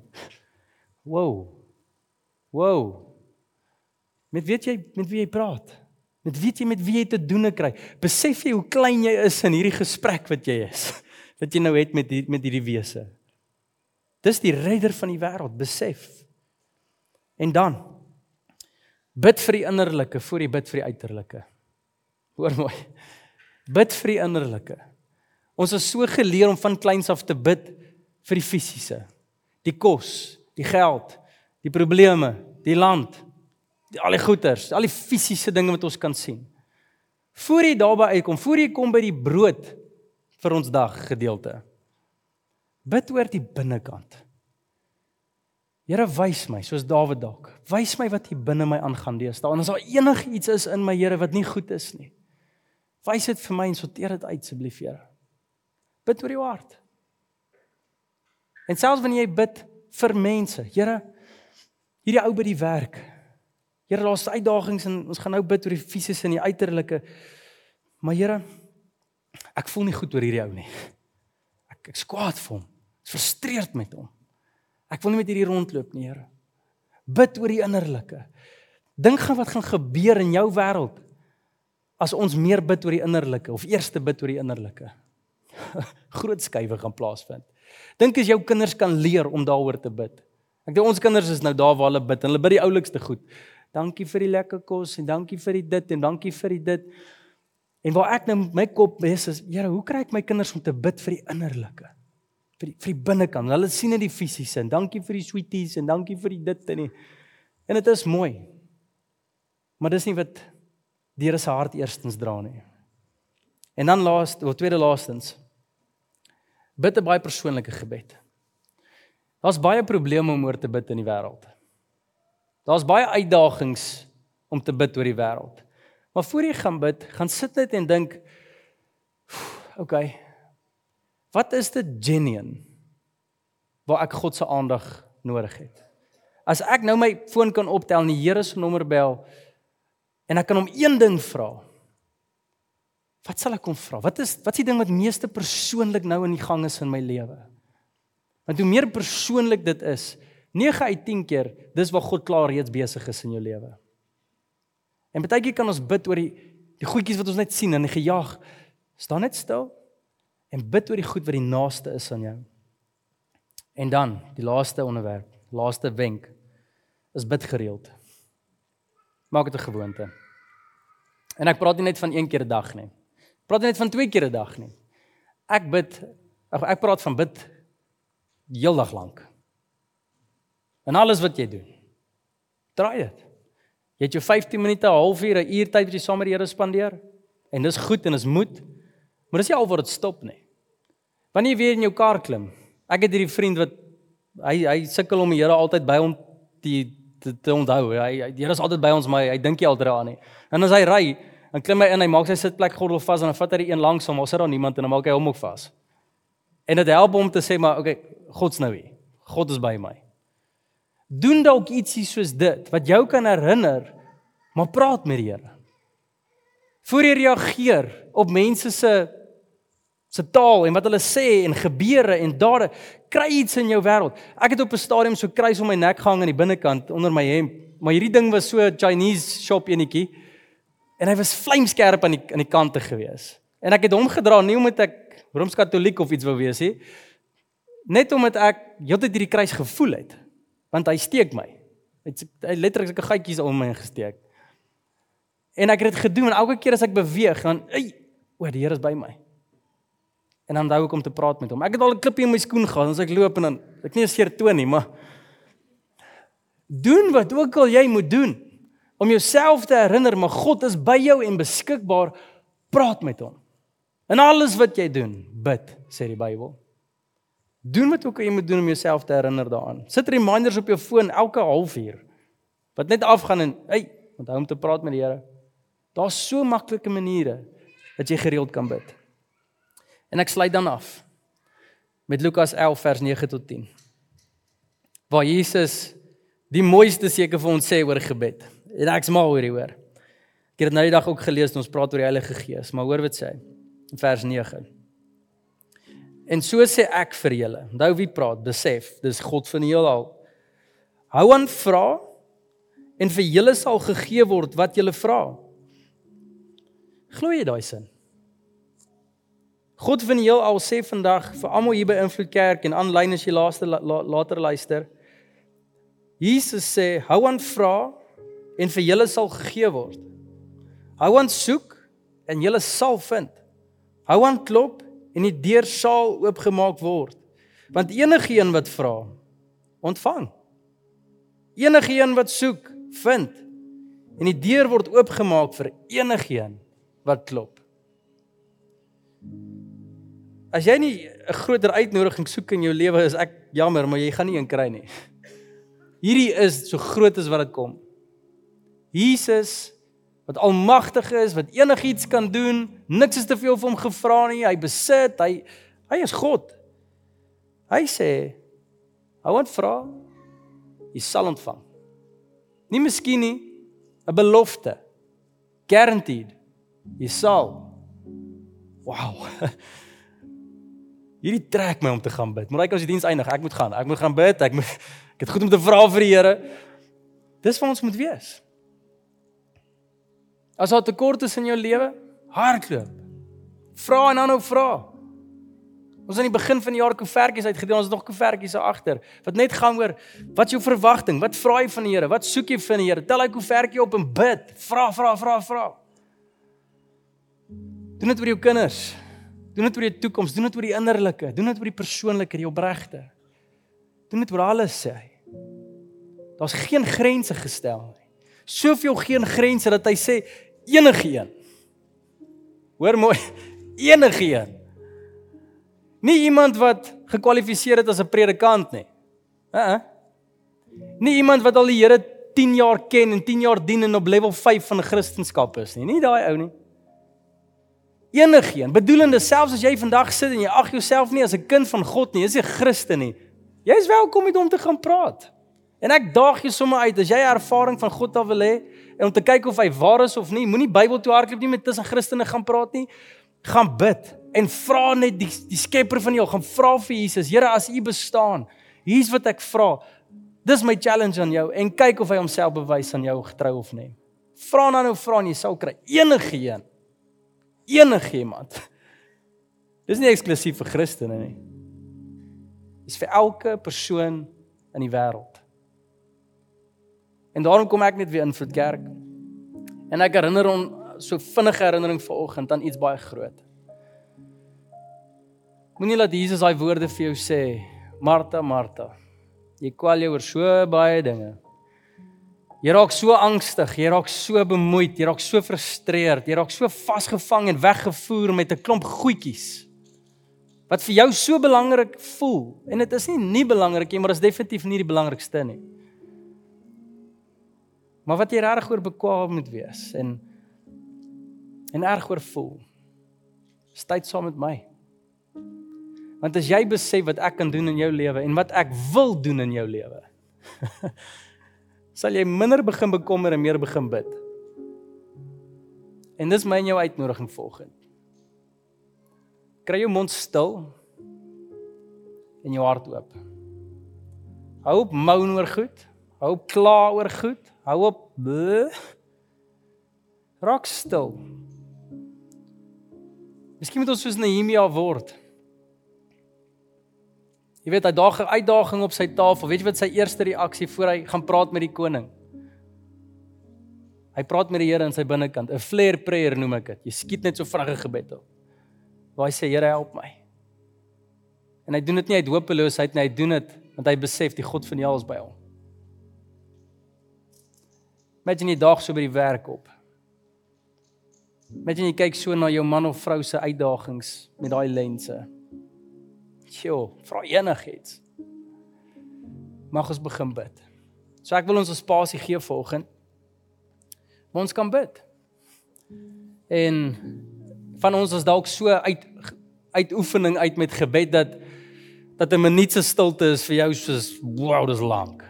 Wow. Wow. Met weet jy met wie jy praat? Met weet jy met wie jy te doen kry? Besef jy hoe klein jy is in hierdie gesprek wat jy is? Wat jy nou het met die, met hierdie wese. Dis die redder van die wêreld, besef. En dan bid vir die innerlike voor jy bid vir die uiterlike. Hoor mooi. Bid vir die innerlike. Ons is so geleer om van kleins af te bid vir die fisiese. Die kos, die geld, die probleme, die land, die al die goeders, al die fisiese dinge wat ons kan sien. Voor jy daarby uitkom, voor jy kom by die brood vir ons dag gedeelte. Bid oor die binnekant. Here wys my, soos Dawid dalk. Wys my wat hier binne my aangaan deesdae. En as daar enigiets is in my Here wat nie goed is nie, wys dit vir my en sorteer dit uit asseblief, Here. Bid oor jou hart. En selfs wanneer jy bid vir mense, Here, hierdie ou by die werk. Here, daar's uitdagings en ons gaan nou bid oor die fisiese en die uiterlike. Maar Here, ek voel nie goed oor hierdie ou nie. Ek ek skwaad vir hom. Ek frustreerd met hom. Ek wil nie met hierdie rondloop nie, Here. Bid oor die innerlike. Dink gaan wat gaan gebeur in jou wêreld as ons meer bid oor die innerlike of eers bid oor die innerlike. Groot skuwe gaan plaasvind. Dink as jou kinders kan leer om daaroor te bid. Ek dink ons kinders is nou daar waar hulle bid. Hulle bid die oulikste goed. Dankie vir die lekker kos en dankie vir die dit en dankie vir die dit. En waar ek nou my kop is is, Here, hoe kry ek my kinders om te bid vir die innerlike? Vir die vir die binnekant. Hulle sien dit die fisiese en dankie vir die sweeties en dankie vir die dit en die en dit is mooi. Maar dis nie wat die Here se hart eerstens dra nie. En dan laaste, of tweede laastens, Bid 'n baie persoonlike gebed. Daar's baie probleme om oor te bid in die wêreld. Daar's baie uitdagings om te bid oor die wêreld. Maar voor jy gaan bid, gaan sit net en dink, okay. Wat is dit genuine waar ek God se aandag nodig het? As ek nou my foon kan optel en die Here se nommer bel en ek kan hom een ding vra, Wat sal ek kom vra? Wat is wat is die ding wat meeste persoonlik nou in die gang is in my lewe? Want hoe meer persoonlik dit is, 9 uit 10 keer, dis waar God klaar reeds besig is in jou lewe. En baie keer kan ons bid oor die die goedjies wat ons net sien en gejaag. Staan net stil en bid oor die goed wat die naaste is aan jou. En dan, die laaste onderwerp, laaste wenk is bid gereeld. Maak dit 'n gewoonte. En ek praat nie net van een keer 'n dag nie praat net van twee keer 'n dag nie. Ek bid ek, ek praat van bid heeldag lank. En alles wat jy doen. Draai dit. Jy het jou 15 minute, 'n halfuur, 'n uur tyd wat jy saam met die Here spandeer. En dis goed en dis moet. Maar dis nie al waar dit stop nie. Wanneer jy weer in jou kar klim. Ek het hierdie vriend wat hy hy sukkel om die Here altyd by hom te te, te onthou. Hy die Here is altyd by ons, maar hy, hy dink nie altyd daaraan nie. En as hy ry, Dan klim hy in, hy maak sy sitplek gordel vas en dan vat hy die een langs hom, maar sit daar niemand en dan maak hy hom ook vas. En dit help hom te sê maar okay, God's nou hier. God is by my. Doen dalk ietsie soos dit wat jou kan herinner, maar praat met die Here. Voor jy reageer op mense se se taal en wat hulle sê en gebeure en dade, kry iets in jou wêreld. Ek het op 'n stadium so kruis om my nek gehang aan die binnekant onder my hemp, maar hierdie ding was so Chinese shop enetjie en hy was vlamskerp aan die aan die kante gewees. En ek het hom gedra nie omdat ek Rooms-Katoliek of iets wou wees nie, net omdat ek heeltyd hierdie kruis gevoel het. Want hy steek my. Hy het letterlik sulke gaatjies om my gesteek. En ek het dit gedoen en elke keer as ek beweeg, dan, "Ey, o, die Here is by my." En dan hou ek om te praat met hom. Ek het al 'n klippie in my skoen gehad, as ek loop en dan ek nie seer toon nie, maar doen wat ook al jy moet doen om jouself te herinner, maar God is by jou en beskikbaar. Praat met hom. En alles wat jy doen, bid, sê die Bybel. Doen wat ook al jy moet doen om jouself te herinner daaraan. Sit reminders op jou foon elke halfuur. Wat net afgaan en, hey, onthou om te praat met die Here. Daar's so maklike maniere dat jy gereeld kan bid. En ek sluit dan af met Lukas 11 vers 9 tot 10. Waar Jesus die mooiste seker vir ons sê oor gebed. En ek's mal oor hier hoor. Ek het dit nou die dag ook gelees en ons praat oor die Heilige Gees, maar hoor wat sê hy in vers 9. En so sê ek vir julle, onthou wie praat, besef, dis God van die heelal. Hou aan vra en vir julle sal gegee word wat julle vra. Glo jy daai sin? God van die heelal sê vandag vir almal hier by Invloed Kerk en aanlyn as jy laaste la, la, later luister. Jesus sê, hou aan vra en vir julle sal gegee word. Hou aan soek en julle sal vind. Hou aan klop en die deur sal oopgemaak word. Want enige een wat vra, ontvang. Enige een wat soek, vind. En die deur word oopgemaak vir enige een wat klop. As jy nie 'n groter uitnodiging soek in jou lewe is ek jammer, maar jy gaan nie een kry nie. Hierdie is so groot as wat dit kom. Jesus wat almagtig is, wat enigiets kan doen, niks is te veel vir hom gevra nie. Hy besit, hy hy is God. Hy sê, "Hou aan vra, jy sal ontvang." Nie miskien nie, 'n belofte. Guaranteed. Jy sal. Wow. Hierdie trek my om te gaan bid. Maar ek as die diens eindig, ek moet gaan. Ek moet gaan bid. Ek moet ek het goed om te vra vir die Here. Dis wat ons moet wees. As daar tekort is in jou lewe, hardloop. Vra en aanhou vra. Ons aan die begin van die jaar koevertjies uitgedeel, ons het nog koevertjies daar agter. Wat net gaan oor wat is jou verwagting? Wat vra jy van die Here? Wat soek jy van die Here? Tel hy koevertjie op en bid. Vra, vra, vra, vra. Doen dit vir jou kinders. Doen dit oor die toekoms, doen dit oor die innerlike, doen dit oor die persoonlike, die opregte. Doen dit oor alles sê hy. Daar's geen grense gestel nie. Soveel geen grense dat hy sê enige een. Hoor mooi, enige een. Nie iemand wat gekwalifiseer het as 'n predikant nie. Hæ? Nie iemand wat al die Here 10 jaar ken en 10 jaar dien en op level 5 van Christendom is nie. Nie daai ou nie. Enigeen, bedoelende selfs as jy vandag sit en jy ag jouself nie as 'n kind van God nie, is jy Christen nie. Jy is welkom om te gaan praat. En ek daag jou sommer uit as jy ervaring van God wil hê en om te kyk of hy waar is of nie, moenie Bybel toe hardloop nie met tussen Christene gaan praat nie. Gaan bid en vra net die die Skepper van jou, gaan vra vir Jesus, Here, as U bestaan, hier's wat ek vra. Dis my challenge aan jou en kyk of hy homself bewys aan jou getrou of nie. Vra dan nou vra en jy sal kry enige een enigiemand. Dis nie eksklusief vir Christene nie. Dis vir elke persoon in die wêreld. En daarom kom ek net weer in vir kerk. En ek herinner hom so vinnige herinnering vanoggend aan iets baie groot. Moenie laat Jesus daai woorde vir jou sê, Martha, Martha. Jy kwal jou oor so baie dinge. Jy raak so angstig, jy raak so bemoeid, jy raak so frustreerd, jy raak so vasgevang en weggevoer met 'n klomp goedjies. Wat vir jou so belangrik voel en dit is nie nie belangrik nie, maar dit is definitief nie die belangrikste nie. Maar wat jy reg oor bekwam moet wees en en erg oor voel. Stay saam met my. Want as jy besef wat ek kan doen in jou lewe en wat ek wil doen in jou lewe, sal jy minder begin bekommer en meer begin bid. En dis my en jou uitnodiging volgende. Kry jou mond stil en jou hart oop. Hou op moan oor goed, hou op kla oor goed, hou op bleh. raak stil. Miskien moet ons soos Nehemia word. Jy weet hy daag 'n uitdaging op sy tafel. Weet jy wat sy eerste reaksie voor hy gaan praat met die koning? Hy praat met die Here in sy binnekant, 'n flare prayer noem ek dit. Jy skiet net so vinnige gebed op. Waar hy sê Here help my. En hy doen dit nie uit hopeloosheid nie, hy doen dit want hy besef die God van die hel is by hom. Imagine jy daag so by die werk op. Imagine jy kyk so na jou man of vrou se uitdagings met daai lense. Sjoe, vra enigiets. Mag ons begin bid. So ek wil ons 'n spasie gee vanoggend. Maar ons kan bid. En van ons is dalk so uit uit oefening uit met gebed dat dat 'n minuut se stilte is vir jou soos wow, dis lank.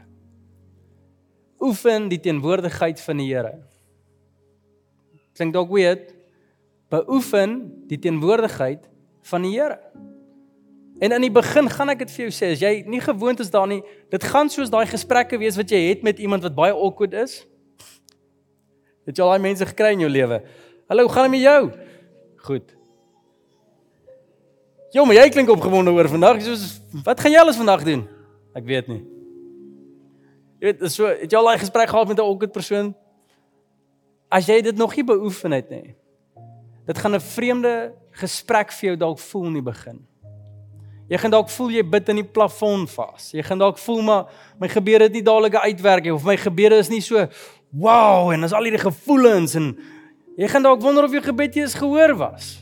Oefen die teenwoordigheid van die Here. Klink dalk weird. Beoefen die teenwoordigheid van die Here. En in die begin gaan ek dit vir jou sê, as jy nie gewoond is daarin nie, dit gaan soos daai gesprekke wees wat jy het met iemand wat baie awkward is. Het jy al daai mense gekry in jou lewe? Hallo, gaan dit met jou? Goed. Jo, maar jy klink opgewonde oor vandag. Soos wat gaan jy alles vandag doen? Ek weet nie. Jy weet, so het jy al daai gesprek gehad met 'n awkward persoon? As jy dit nog nie beoefen het nie. Dit gaan 'n vreemde gesprek vir jou dalk voel in die begin. Jy gaan dalk voel jy bid in die plafon vas. Jy gaan dalk voel maar my gebede het nie dadelik uitwerk nie of my gebede is nie so wow en as al hierdie gevoelens en jy gaan dalk wonder of jou gebed jy is gehoor was.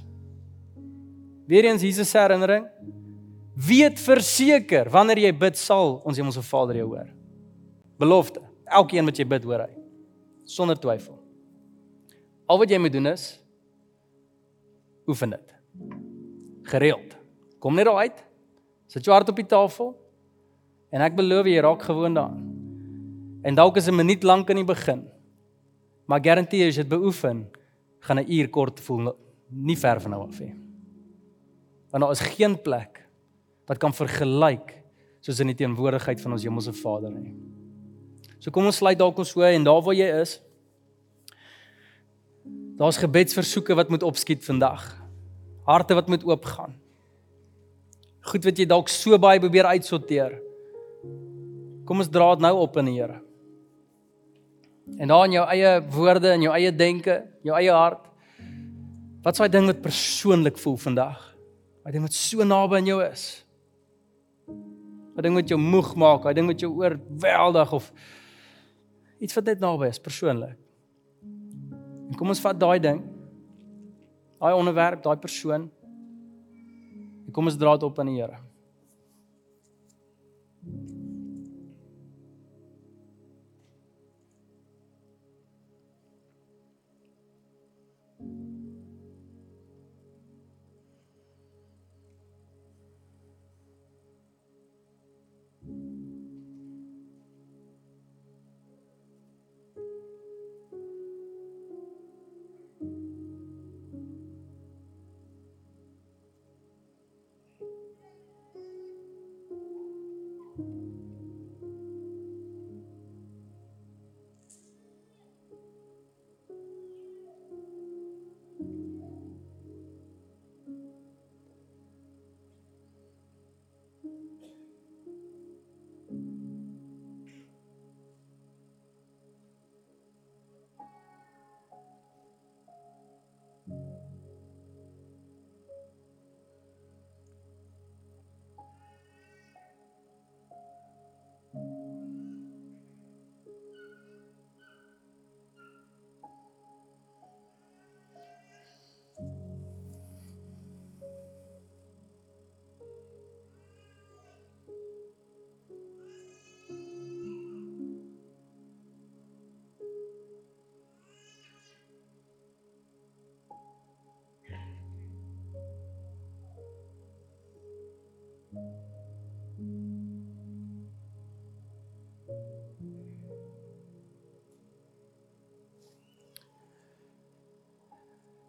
Weereens Jesus se herinnering. Weet verseker wanneer jy bid sal ons Hemelse Vader jou hoor. Belofte. Elkeen wat jy bid hoor hy. Sonder twyfel. Al wat jy moet doen is oefen dit. Gereeld. Kom net daar uit. Sit jou hart op die tafel en ek beloof jy raak gewoond daaraan. En dalk is 'n minuut lank in die begin. Maar garandeer as jy dit beoefen, gaan 'n uur kort voel nie ver van nou af nie. Want daar is geen plek wat kan vergelyk soos in die teenwoordigheid van ons Hemelse Vader nie. So kom ons sluit dalk ons oë en daar waar jy is, daar's gebedsversoeke wat moet opskiet vandag. Harte wat moet oopgaan goed wat jy dalk so baie probeer uitsorteer. Kom ons dra dit nou op in die Here. En daar in jou eie woorde en jou eie denke, jou eie hart. Wat s'daai ding wat persoonlik voel vandag? Wat ding wat so naby aan jou is? Wat ding wat jou moeg maak? Wat ding wat jou oorweldig of iets wat net naby is persoonlik? En kom ons vat daai ding. Daai onderwerp, daai persoon kom ons dra dit op aan die Here.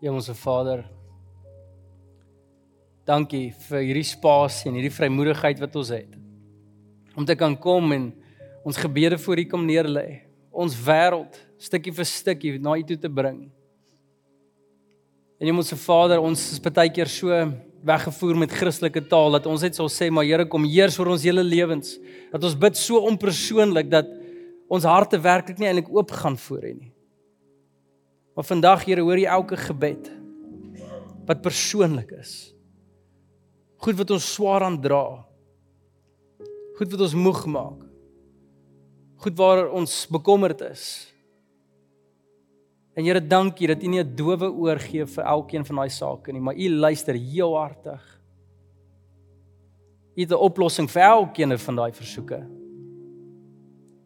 Hemelse Vader, dankie vir hierdie spasie en hierdie vrymoedigheid wat ons het om te kan kom en ons gebede voor U kom neerlê, ons wêreld stukkie vir stukkie na U toe te bring. En Hemelse Vader, ons is baie keer so weggevoer met Christelike taal dat ons net sal sê, maar Here kom heers oor ons hele lewens. Dat ons bid so onpersoonlik dat ons harte werklik nie eintlik oop gaan voor U nie. Maar vandag Here hoor jy elke gebed wat persoonlik is. Goed wat ons swaar aan dra. Goed wat ons moeg maak. Goed waar ons bekommerd is. En Here, dankie dat U nie 'n dowe oor gee vir elkeen van daai sake nie, maar U luister heel hartig. U het 'n oplossing vir elkeen van daai versoeke.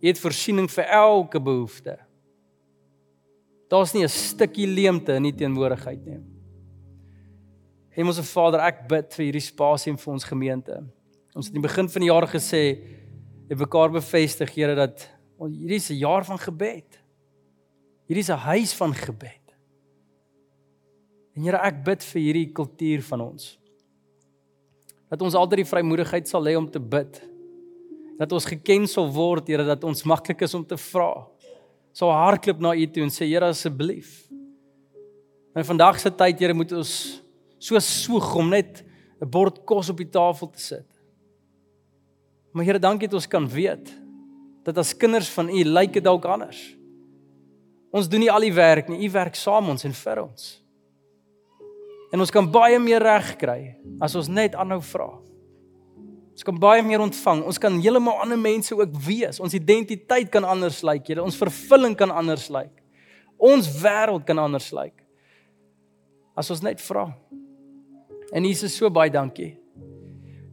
U het voorsiening vir elke behoefte. Daar's nie 'n stukkie leemte in die teenwoordigheid nie. Hemelse Vader, ek bid vir hierdie spasie en vir ons gemeente. Ons het in die begin van die jaar gesê het mekaar bevestig, Here, dat hierdie is 'n jaar van gebed. Hierdie is 'n huis van gebed. En Here, ek bid vir hierdie kultuur van ons. Dat ons altyd die vrymoedigheid sal hê om te bid. Dat ons geken sal word, Here, dat ons maklik is om te vra sal hardloop na U toe en sê Here asseblief. In vandag se tyd Here moet ons so soeg om net 'n bord kos op die tafel te sit. Maar Here, dankie dat ons kan weet dat as kinders van U lyk dit dalk anders. Ons doen nie al die werk nie, U werk saam ons en vir ons. En ons kan baie meer reg kry as ons net aanhou vra. Ons kan baie meer ontvang. Ons kan heeltemal ander mense ook wees. Ons identiteit kan anders lyk, like, ons vervulling kan anders lyk. Like. Ons wêreld kan anders lyk. Like. As ons net vra. En Jesus so baie dankie.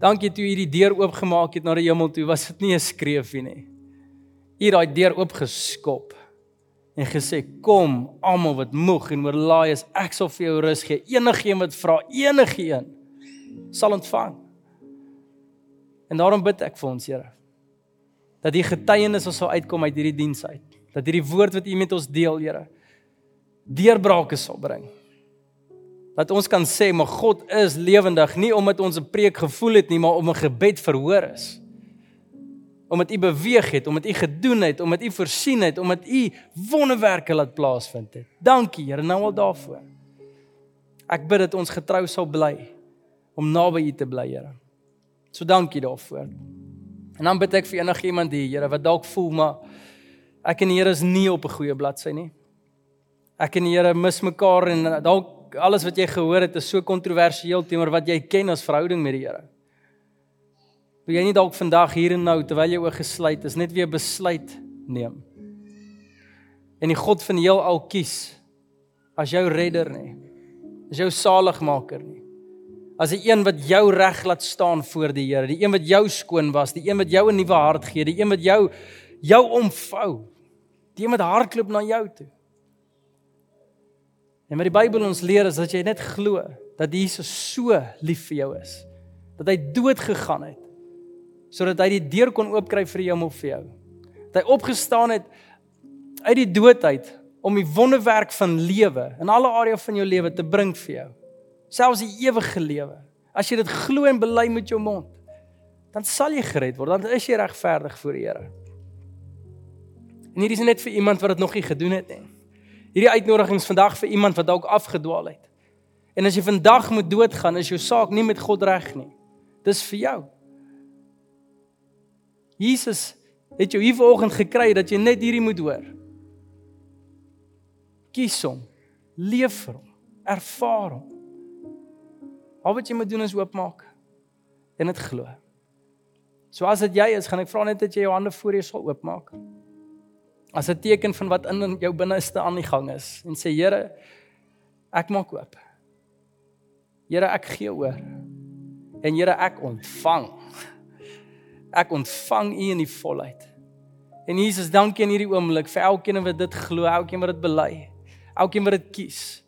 Dankie toe u die deur oopgemaak het na die hemel toe. Was dit nie 'n skreefie nie. U het daai deur oopgeskop en gesê kom almal wat moeg en oorlaai is, ek sal vir jou rus gee. Enigeen wat vra, enigeen sal ontvang. En daarom bid ek vir ons, Here, dat die getuienis ons sal uitkom uit hierdie diens uit. Dat hierdie woord wat U met ons deel, Here, deurbrake sal bring. Dat ons kan sê, "Maar God is lewendig, nie omdat ons 'n preek gevoel het nie, maar om 'n gebed verhoor is." Omdat U beweeg het, omdat U gedoen het, omdat U voorsien het, omdat U wonderwerke laat plaasvind het. Dankie, Here, nou al daarvoor. Ek bid dat ons getrou sal bly om naby U te bly, Here. So dankie daarvoor. En dan bid ek vir enigiemand hier, Here, wat dalk voel maar ek en die Here is nie op 'n goeie bladsy nie. Ek en die Here mis mekaar en dalk alles wat jy gehoor het is so kontroversieel teenoor wat jy ken as verhouding met die Here. Wil jy nie dalk vandag hier en nou terwyl jy oë gesluit is net weer besluit neem? En die God van die heelal kies as jou redder nie. As jou saligmaker nie as die een wat jou reg laat staan voor die Here, die een wat jou skoon was, die een wat jou 'n nuwe hart gee, die een wat jou jou omvou. Die een wat hardloop na jou toe. En wat die Bybel ons leer is dat jy net glo dat Jesus so lief vir jou is. Dat hy dood gegaan het sodat hy die deur kon oopkry vir jou of vir jou. Dat hy opgestaan het uit die dood uit om die wonderwerk van lewe in alle areas van jou lewe te bring vir jou selfs die ewige lewe. As jy dit glo en bely met jou mond, dan sal jy gered word, dan is jy regverdig voor die Here. En hierdie is net vir iemand wat dit nog nie gedoen het nie. Hierdie uitnodiging is vandag vir iemand wat dalk afgedwaal het. En as jy vandag moet doodgaan, is jou saak nie met God reg nie. Dis vir jou. Jesus het jou hier vanoggend gekry dat jy net hierdie moet hoor. Kies hom. Leef vir hom. Ervaar hom. Al wat jy moet doen is oopmaak en dit glo. So as dit jy is, gaan ek vra net dat jy jou hande voor jou sal oopmaak. As 'n teken van wat in jou binneste aan die gang is en sê Here, ek maak oop. Here, ek gee oor. En Here, ek ontvang. Ek ontvang U in die volheid. En Jesus, dankie in hierdie oomblik vir elkeen wat dit glo, elkeen wat dit bely, elkeen wat dit kies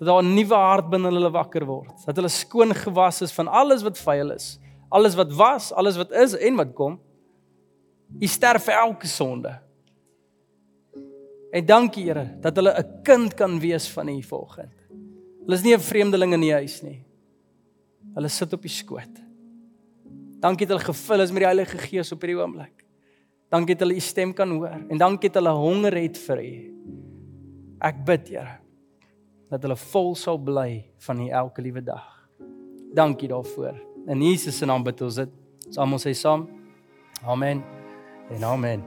dat daar 'n nuwe hart binne hulle wakker word, dat hulle skoon gewas is van alles wat vuil is, alles wat was, alles wat is en wat kom. U sterf vir elke sonde. En dankie Here dat hulle 'n kind kan wees van U volgens. Hulle is nie 'n vreemdeling in die huis nie. Hulle sit op U skoot. Dankie dat hulle gevul is met die Heilige Gees op hierdie oomblik. Dankie dat hulle U stem kan hoor en dankie dat hulle honger het vir U. Ek bid Here dat hulle vol sal bly van U elke liewe dag. Dankie daarvoor. In Jesus se naam bid ons dit. Ons almal sê saam. Amen. En amen.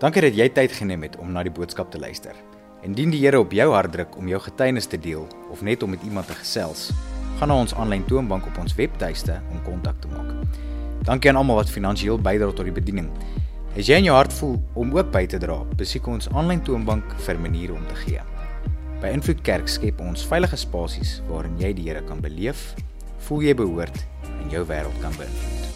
Dankie dat jy tyd geneem het om na die boodskap te luister. Indien die Here op jou hart druk om jou getuienis te deel of net om met iemand te gesels, gaan na ons aanlyn toonbank op ons webtuiste om kontak te maak. Dankie aan almal wat finansiëel bydra tot die bediening. As jy in jou hart voel om ook by te dra, besoek ons aanlyn toonbank vir maniere om te gee. By Invloed Kerk skep ons veilige spasies waarin jy die Here kan beleef, voel jy behoort en jou wêreld kan beïnvloed.